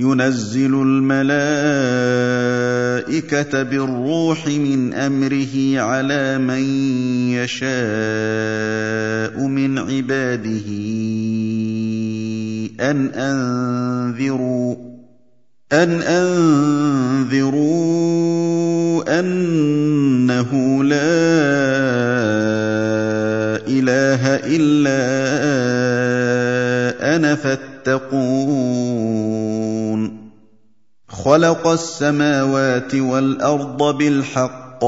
ينزل الملائكة بالروح من أمره على من يشاء من عباده أن أنذروا أن أنذروا أنه لا إله إلا أنا فاتقون خلق السماوات والأرض بالحق.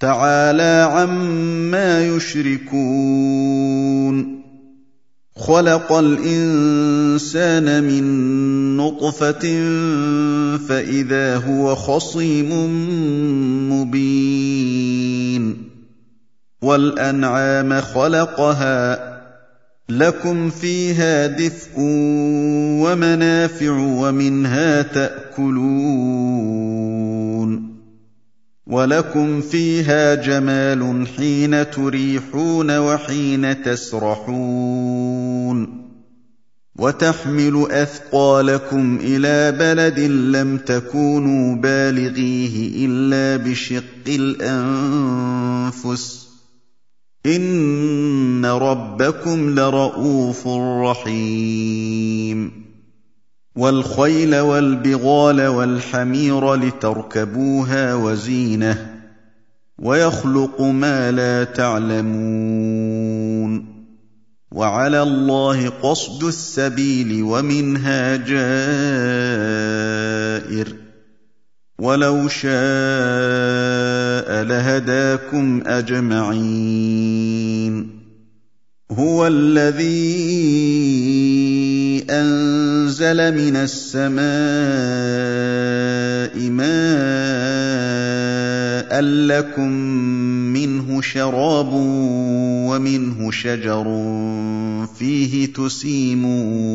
تعالى عما يشركون. خلق الإنسان من نطفة فإذا هو خصيم مبين. والأنعام خلقها لكم فيها دفء ومنافع ومنها تاكلون ولكم فيها جمال حين تريحون وحين تسرحون وتحمل اثقالكم إلى بلد لم تكونوا بالغيه الا بشق الانفس ان ربكم لرءوف رحيم والخيل والبغال والحمير لتركبوها وزينه ويخلق ما لا تعلمون وعلى الله قصد السبيل ومنها جائر ولو شاء لهداكم اجمعين هو الذي انزل من السماء ماء لكم منه شراب ومنه شجر فيه تسيمون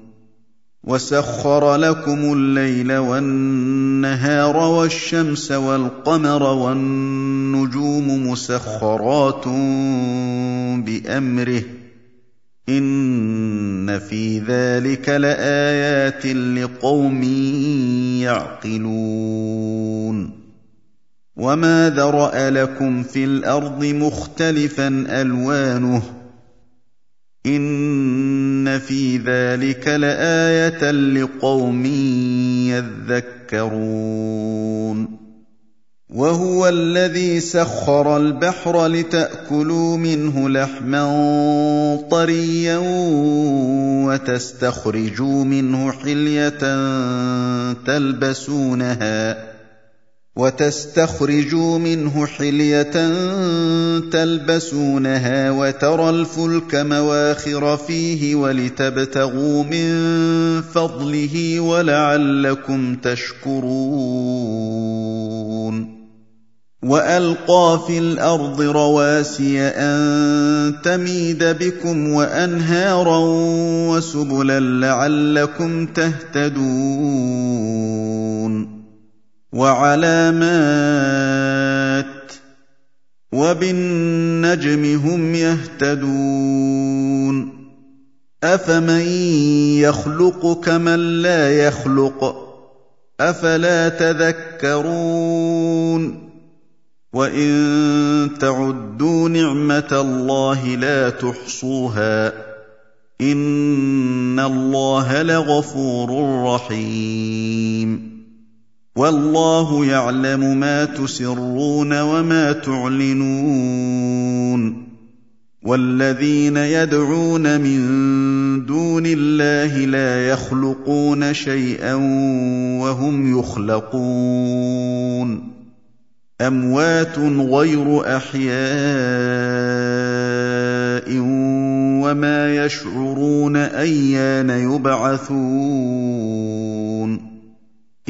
وسخر لكم الليل والنهار والشمس والقمر والنجوم مسخرات بامره ان في ذلك لايات لقوم يعقلون وما ذرا لكم في الأرض مختلفا الوانه ان في ذلك لايه لقوم يذكرون وهو الذي سخر البحر لتاكلوا منه لحما طريا وتستخرجوا منه حليه تلبسونها وتستخرجوا منه حلية تلبسونها وترى الفلك مواخر فيه ولتبتغوا من فضله ولعلكم تشكرون. وألقى في الأرض رواسي أن تميد بكم وأنهارا وسبلا لعلكم تهتدون. وعلامات وبالنجم هم يهتدون أفمن يخلق كمن لا يخلق أفلا تذكرون وإن تعدوا نعمة الله لا تحصوها إن الله لغفور رحيم والله يعلم ما تسرون وما تعلنون والذين يدعون من دون الله لا يخلقون شيئا وهم يخلقون أموات غير أحياء وما يشعرون أيان يبعثون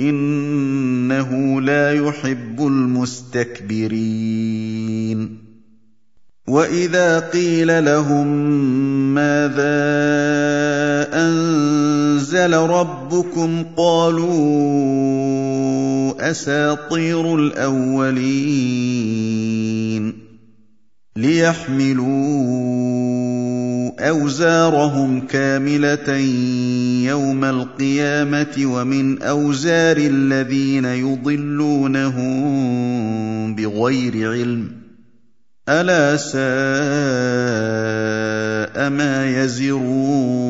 إنه لا يحب المستكبرين. وإذا قيل لهم ماذا أنزل ربكم قالوا أساطير الأولين. ليحملوا اوزارهم كامله يوم القيامه ومن اوزار الذين يضلونهم بغير علم الا ساء ما يزرون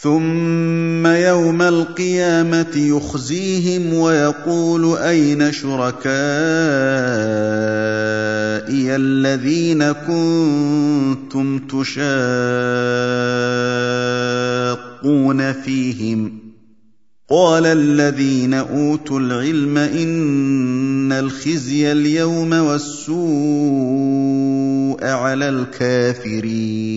ثم يوم القيامه يخزيهم ويقول اين شركائي الذين كنتم تشاقون فيهم قال الذين اوتوا العلم ان الخزي اليوم والسوء على الكافرين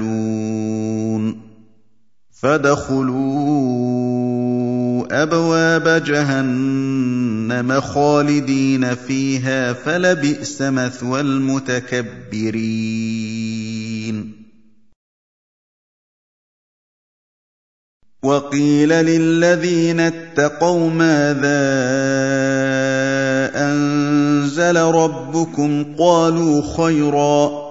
فادخلوا أبواب جهنم خالدين فيها فلبئس مثوى المتكبرين. وقيل للذين اتقوا ماذا أنزل ربكم؟ قالوا خيرا.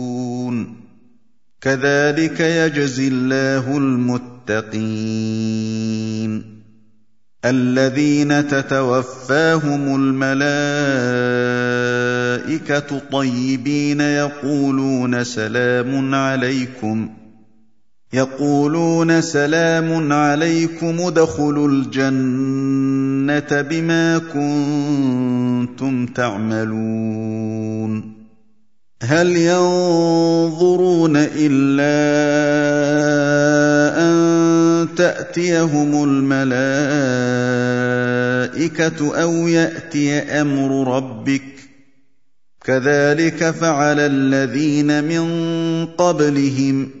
كذلك يجزي الله المتقين الذين تتوفاهم الملائكة طيبين يقولون سلام عليكم يقولون سلام عليكم ادخلوا الجنة بما كنتم تعملون هل ينظرون إلا أن تأتيهم الملائكة أو يأتي أمر ربك؟ كذلك فعل الذين من قبلهم.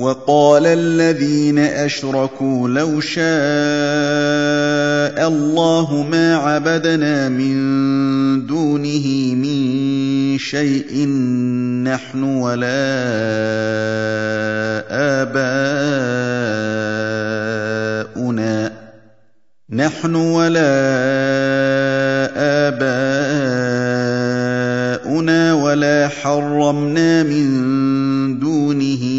وقال الذين أشركوا لو شاء الله ما عبدنا من دونه من شيء نحن ولا آباؤنا نحن ولا آباؤنا ولا حرمنا من دونه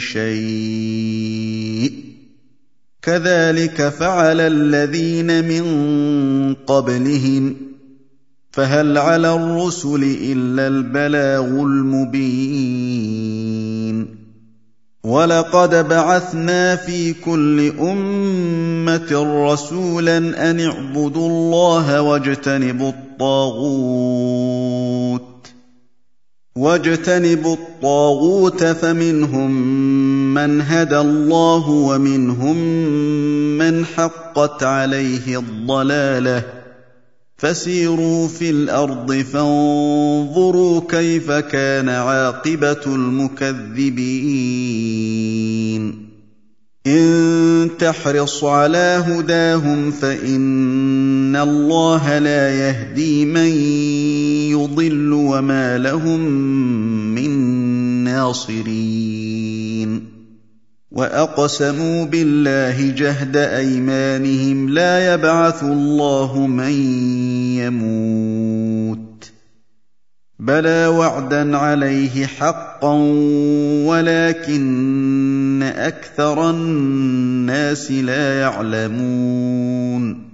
شيء. كذلك فعل الذين من قبلهم. فهل على الرسل إلا البلاغ المبين. وَلَقَدْ بَعَثْنَا فِي كُلِّ أُمَّةٍ رَّسُولًا أَنِ اعْبُدُوا اللَّهَ وَاجْتَنِبُوا الطَّاغُوتَ. وَاجْتَنِبُوا الطَّاغُوتَ فَمِنْهُم مَّنْ هَدَى اللَّهُ وَمِنْهُم مَّنْ حَقَّتْ عَلَيْهِ الضَّلَالَةُ. فسيروا في الأرض فانظروا كيف كان عاقبة المكذبين. إن تحرص على هداهم فإن الله لا يهدي من يضل وما لهم من ناصرين. وأقسموا بالله جهد أيمانهم لا يبعث الله من يموت. بلى وعدا عليه حقا ولكن أكثر الناس لا يعلمون.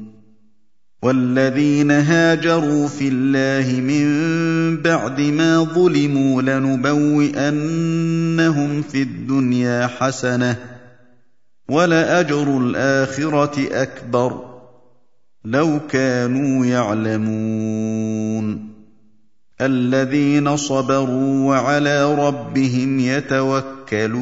وَالَّذِينَ هَاجَرُوا فِي اللَّهِ مِن بَعْدِ مَا ظُلِمُوا لَنُبَوِّئَنَّهُمْ فِي الدُّنْيَا حَسَنَةً ۖ وَلَأَجْرُ الْآخِرَةِ أَكْبَرُ ۚ لَوْ كَانُوا يَعْلَمُونَ الَّذِينَ صَبَرُوا وَعَلَىٰ رَبِّهِمْ يَتَوَكَّلُونَ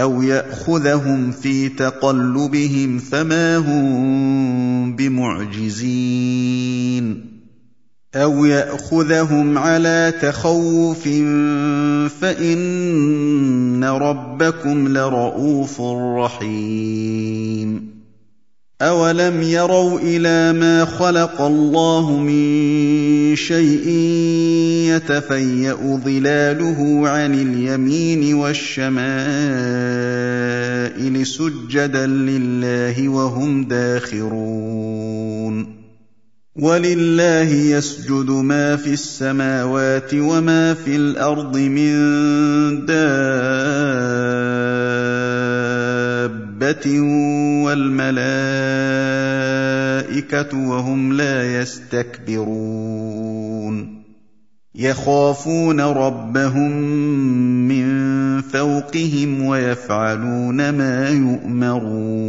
أَوْ يَأْخُذَهُمْ فِي تَقَلُّبِهِمْ فَمَا هُم بِمُعْجِزِينَ أَوْ يَأْخُذَهُمْ عَلَىٰ تَخَوُّفٍ فَإِنَّ رَبَّكُمْ لَرَءُوفٌ رَّحِيمٌ أَوَلَمْ يَرَوْا إِلَىٰ مَا خَلَقَ اللَّهُ مِن شَيْءٍ يَتَفَيَّأُ ظِلَالُهُ عَنِ الْيَمِينِ وَالشَّمَائِلِ سُجَّدًا لِّلَّهِ وَهُمْ دَاخِرُونَ وَلِلَّهِ يَسْجُدُ مَا فِي السَّمَاوَاتِ وَمَا فِي الْأَرْضِ مِن دَابَّةٍ وَالْمَلَائِكَةُ وَهُمْ لَا يَسْتَكْبِرُونَ يَخَافُونَ رَبَّهُم مِّن فَوْقِهِمْ وَيَفْعَلُونَ مَا يُؤْمَرُونَ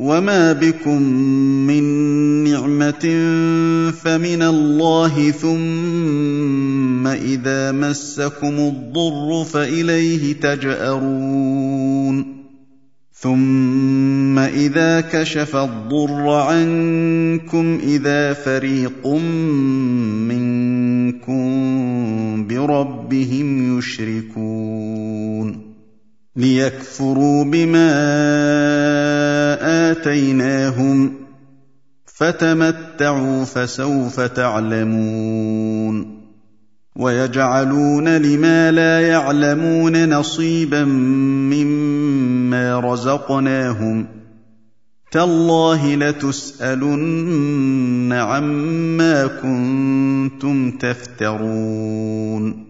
وما بكم من نعمه فمن الله ثم اذا مسكم الضر فاليه تجارون ثم اذا كشف الضر عنكم اذا فريق منكم بربهم يشركون ليكفروا بما آتيناهم فتمتعوا فسوف تعلمون ويجعلون لما لا يعلمون نصيبا مما رزقناهم تالله لتسألن عما كنتم تفترون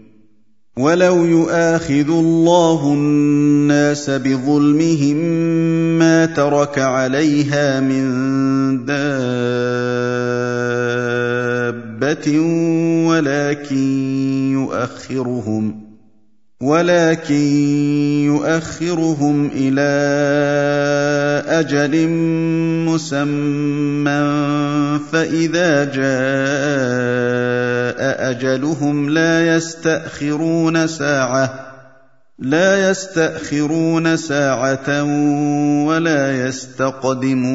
ولو يؤاخذ الله الناس بظلمهم ما ترك عليها من دابه ولكن يؤخرهم ولكن يؤخرهم إلى أجل مسمى فإذا جاء أجلهم لا يستأخرون ساعة لا يستأخرون ساعة ولا يستقدمون.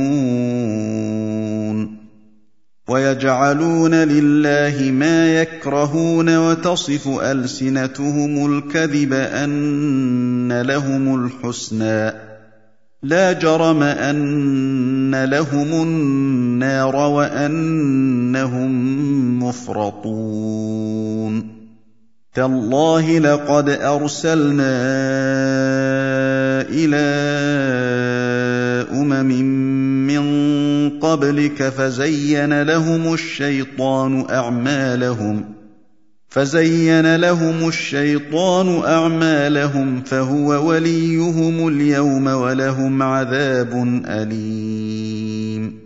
ويجعلون لله ما يكرهون وتصف ألسنتهم الكذب أن لهم الحسنى. لا جرم أن لهم النار وأنهم مفرطون. تالله لقد أرسلنا إلى امم من قبلك فزين لهم الشيطان أعمالهم فزين لهم الشيطان أعمالهم فهو وليهم اليوم ولهم عذاب أليم.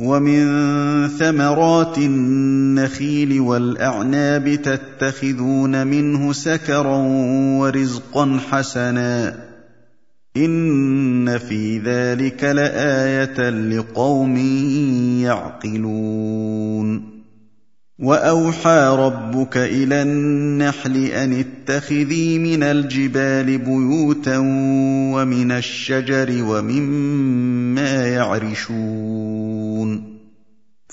ومن ثمرات النخيل والأعناب تتخذون منه سكرا ورزقا حسنا. إن في ذلك لآية لقوم يعقلون. وأوحى ربك إلى النحل أن اتخذي من الجبال بيوتا ومن الشجر ومما يعرشون.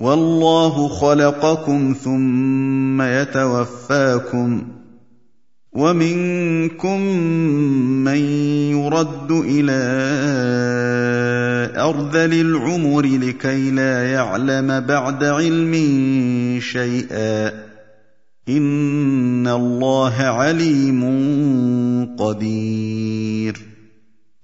والله خلقكم ثم يتوفاكم ومنكم من يرد إلى ارذل العمر لكي لا يعلم بعد علم شيئا إن الله عليم قدير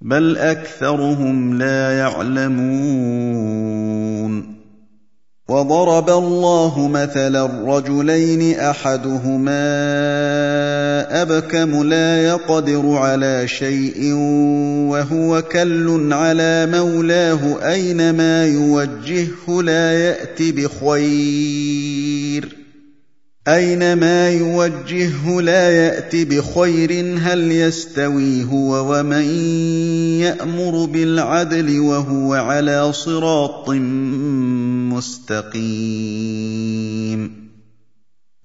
بل اكثرهم لا يعلمون وضرب الله مثلا رجلين احدهما ابكم لا يقدر على شيء وهو كل على مولاه اينما يوجهه لا يات بخير اينما يوجهه لا يأت بخير هل يستوي هو ومن يأمر بالعدل وهو على صراط مستقيم.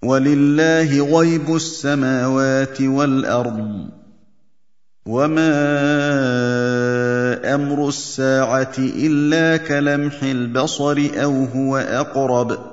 ولله غيب السماوات والأرض وما أمر الساعة إلا كلمح البصر أو هو أقرب.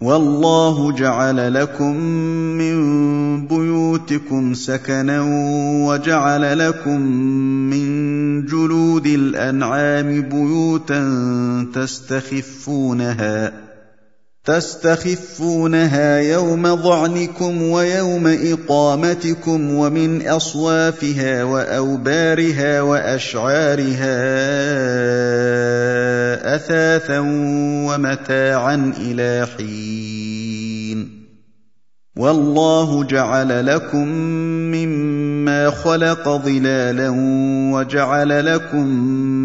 والله جعل لكم من بيوتكم سكنا وجعل لكم من جلود الأنعام بيوتا تستخفونها تستخفونها يوم ظعنكم ويوم إقامتكم ومن أصوافها وأوبارها وأشعارها أثاثا ومتاعا إلى حين. والله جعل لكم مما خلق ظلالا وجعل لكم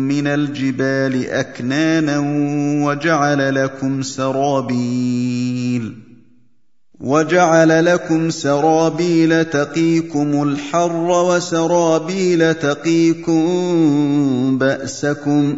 من الجبال أكنانا وجعل لكم سرابيل. وجعل لكم سرابيل تقيكم الحر وسرابيل تقيكم بأسكم.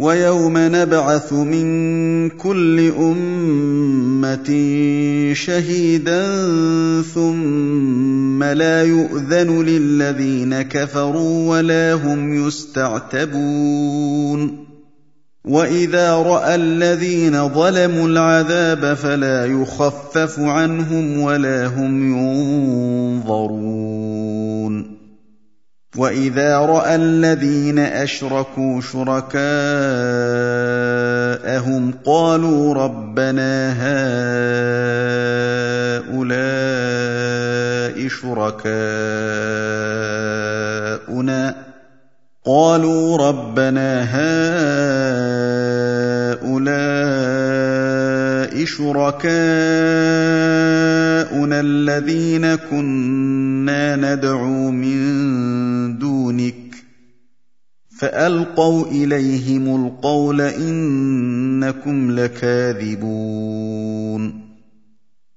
ويوم نبعث من كل أمة شهيدا ثم لا يؤذن للذين كفروا ولا هم يستعتبون. وإذا رأى الذين ظلموا العذاب فلا يخفف عنهم ولا هم ينظرون. واذا راى الذين اشركوا شركاءهم قالوا ربنا هؤلاء شركاؤنا قالوا ربنا هؤلاء شركاؤنا الذين كنا ندعو من فألقوا إليهم القول إنكم لكاذبون.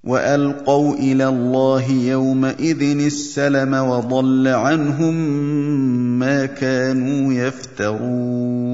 وألقوا إلى الله يومئذ السلم وضل عنهم ما كانوا يفترون.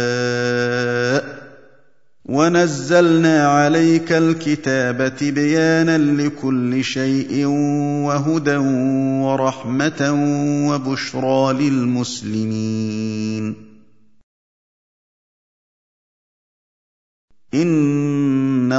ونزلنا عليك الكتاب تبيانا لكل شيء وهدى ورحمه وبشرى للمسلمين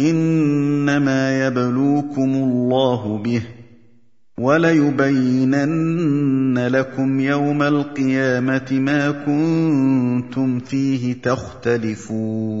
إنما يبلوكم الله به وليبينن لكم يوم القيامة ما كنتم فيه تختلفون.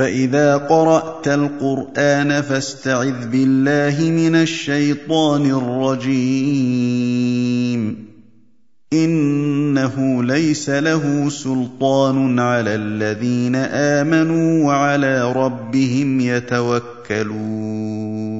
فإذا قرأت القرآن فاستعذ بالله من الشيطان الرجيم. إنه ليس له سلطان على الذين آمنوا وعلى ربهم يتوكلون.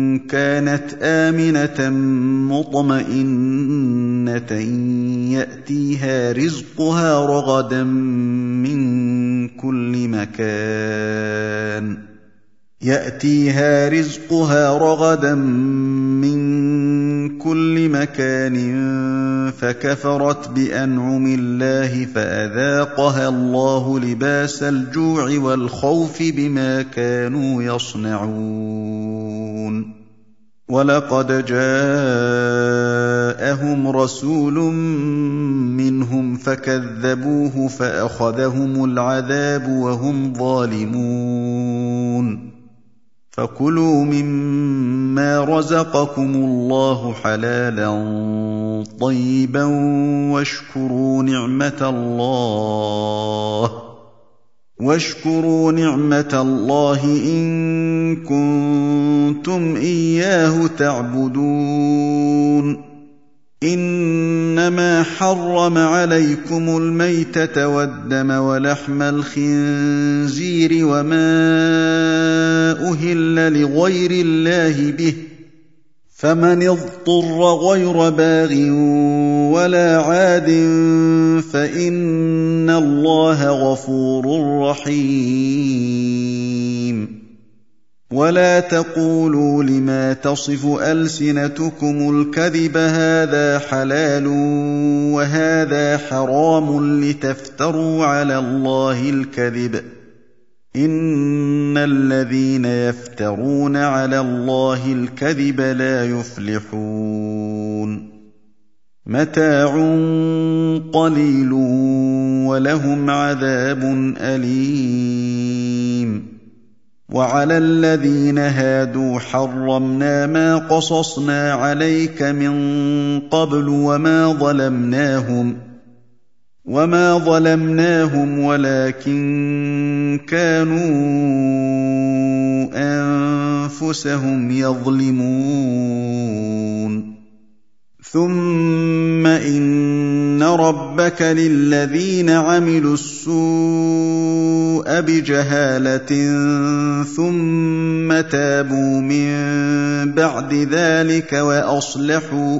كانت آمنة مطمئنة يأتيها رزقها رغدا من كل مكان. يأتيها رزقها رغدا من كل مكان فكفرت بأنعم الله فأذاقها الله لباس الجوع والخوف بما كانوا يصنعون. ولقد جاءهم رسول منهم فكذبوه فأخذهم العذاب وهم ظالمون. فكلوا مما رزقكم الله حلالا طيبا واشكروا نعمة الله. واشكروا نعمة الله إن كنتم إياه تعبدون. إنما حرم عليكم الميتة والدم ولحم الخنزير وما أهل لغير الله به فمن اضطر غير باغ ولا عاد فإن الله غفور رحيم. ولا تقولوا لما تصف ألسنتكم الكذب هذا حلال وهذا حرام لتفتروا على الله الكذب. ان الذين يفترون على الله الكذب لا يفلحون متاع قليل ولهم عذاب اليم وعلى الذين هادوا حرمنا ما قصصنا عليك من قبل وما ظلمناهم ۖ وما ظلمناهم ولكن كانوا انفسهم يظلمون ثم ان ربك للذين عملوا السوء بجهاله ثم تابوا من بعد ذلك واصلحوا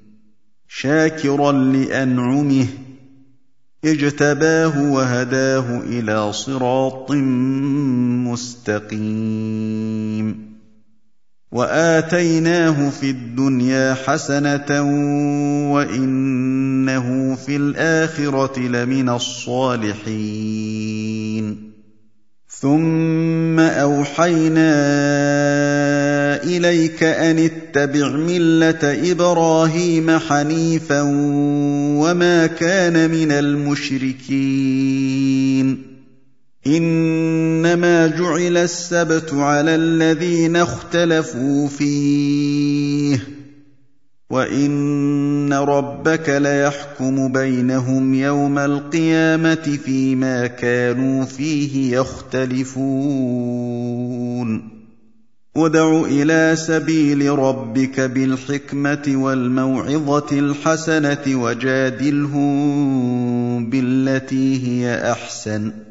شاكرا لأنعمه اجتباه وهداه إلى صراط مستقيم. وآتيناه في الدنيا حسنة وإنه في الآخرة لمن الصالحين. ثم اوحينا اليك ان اتبع مله إبراهيم حنيفا وما كان من المشركين انما جعل السبت على الذين اختلفوا فيه وان ربك ليحكم بينهم يوم القيامه فيما كانوا فيه يختلفون ادع إلى سبيل ربك بالحكمه والموعظه الحسنه وجادلهم بالتي هي احسن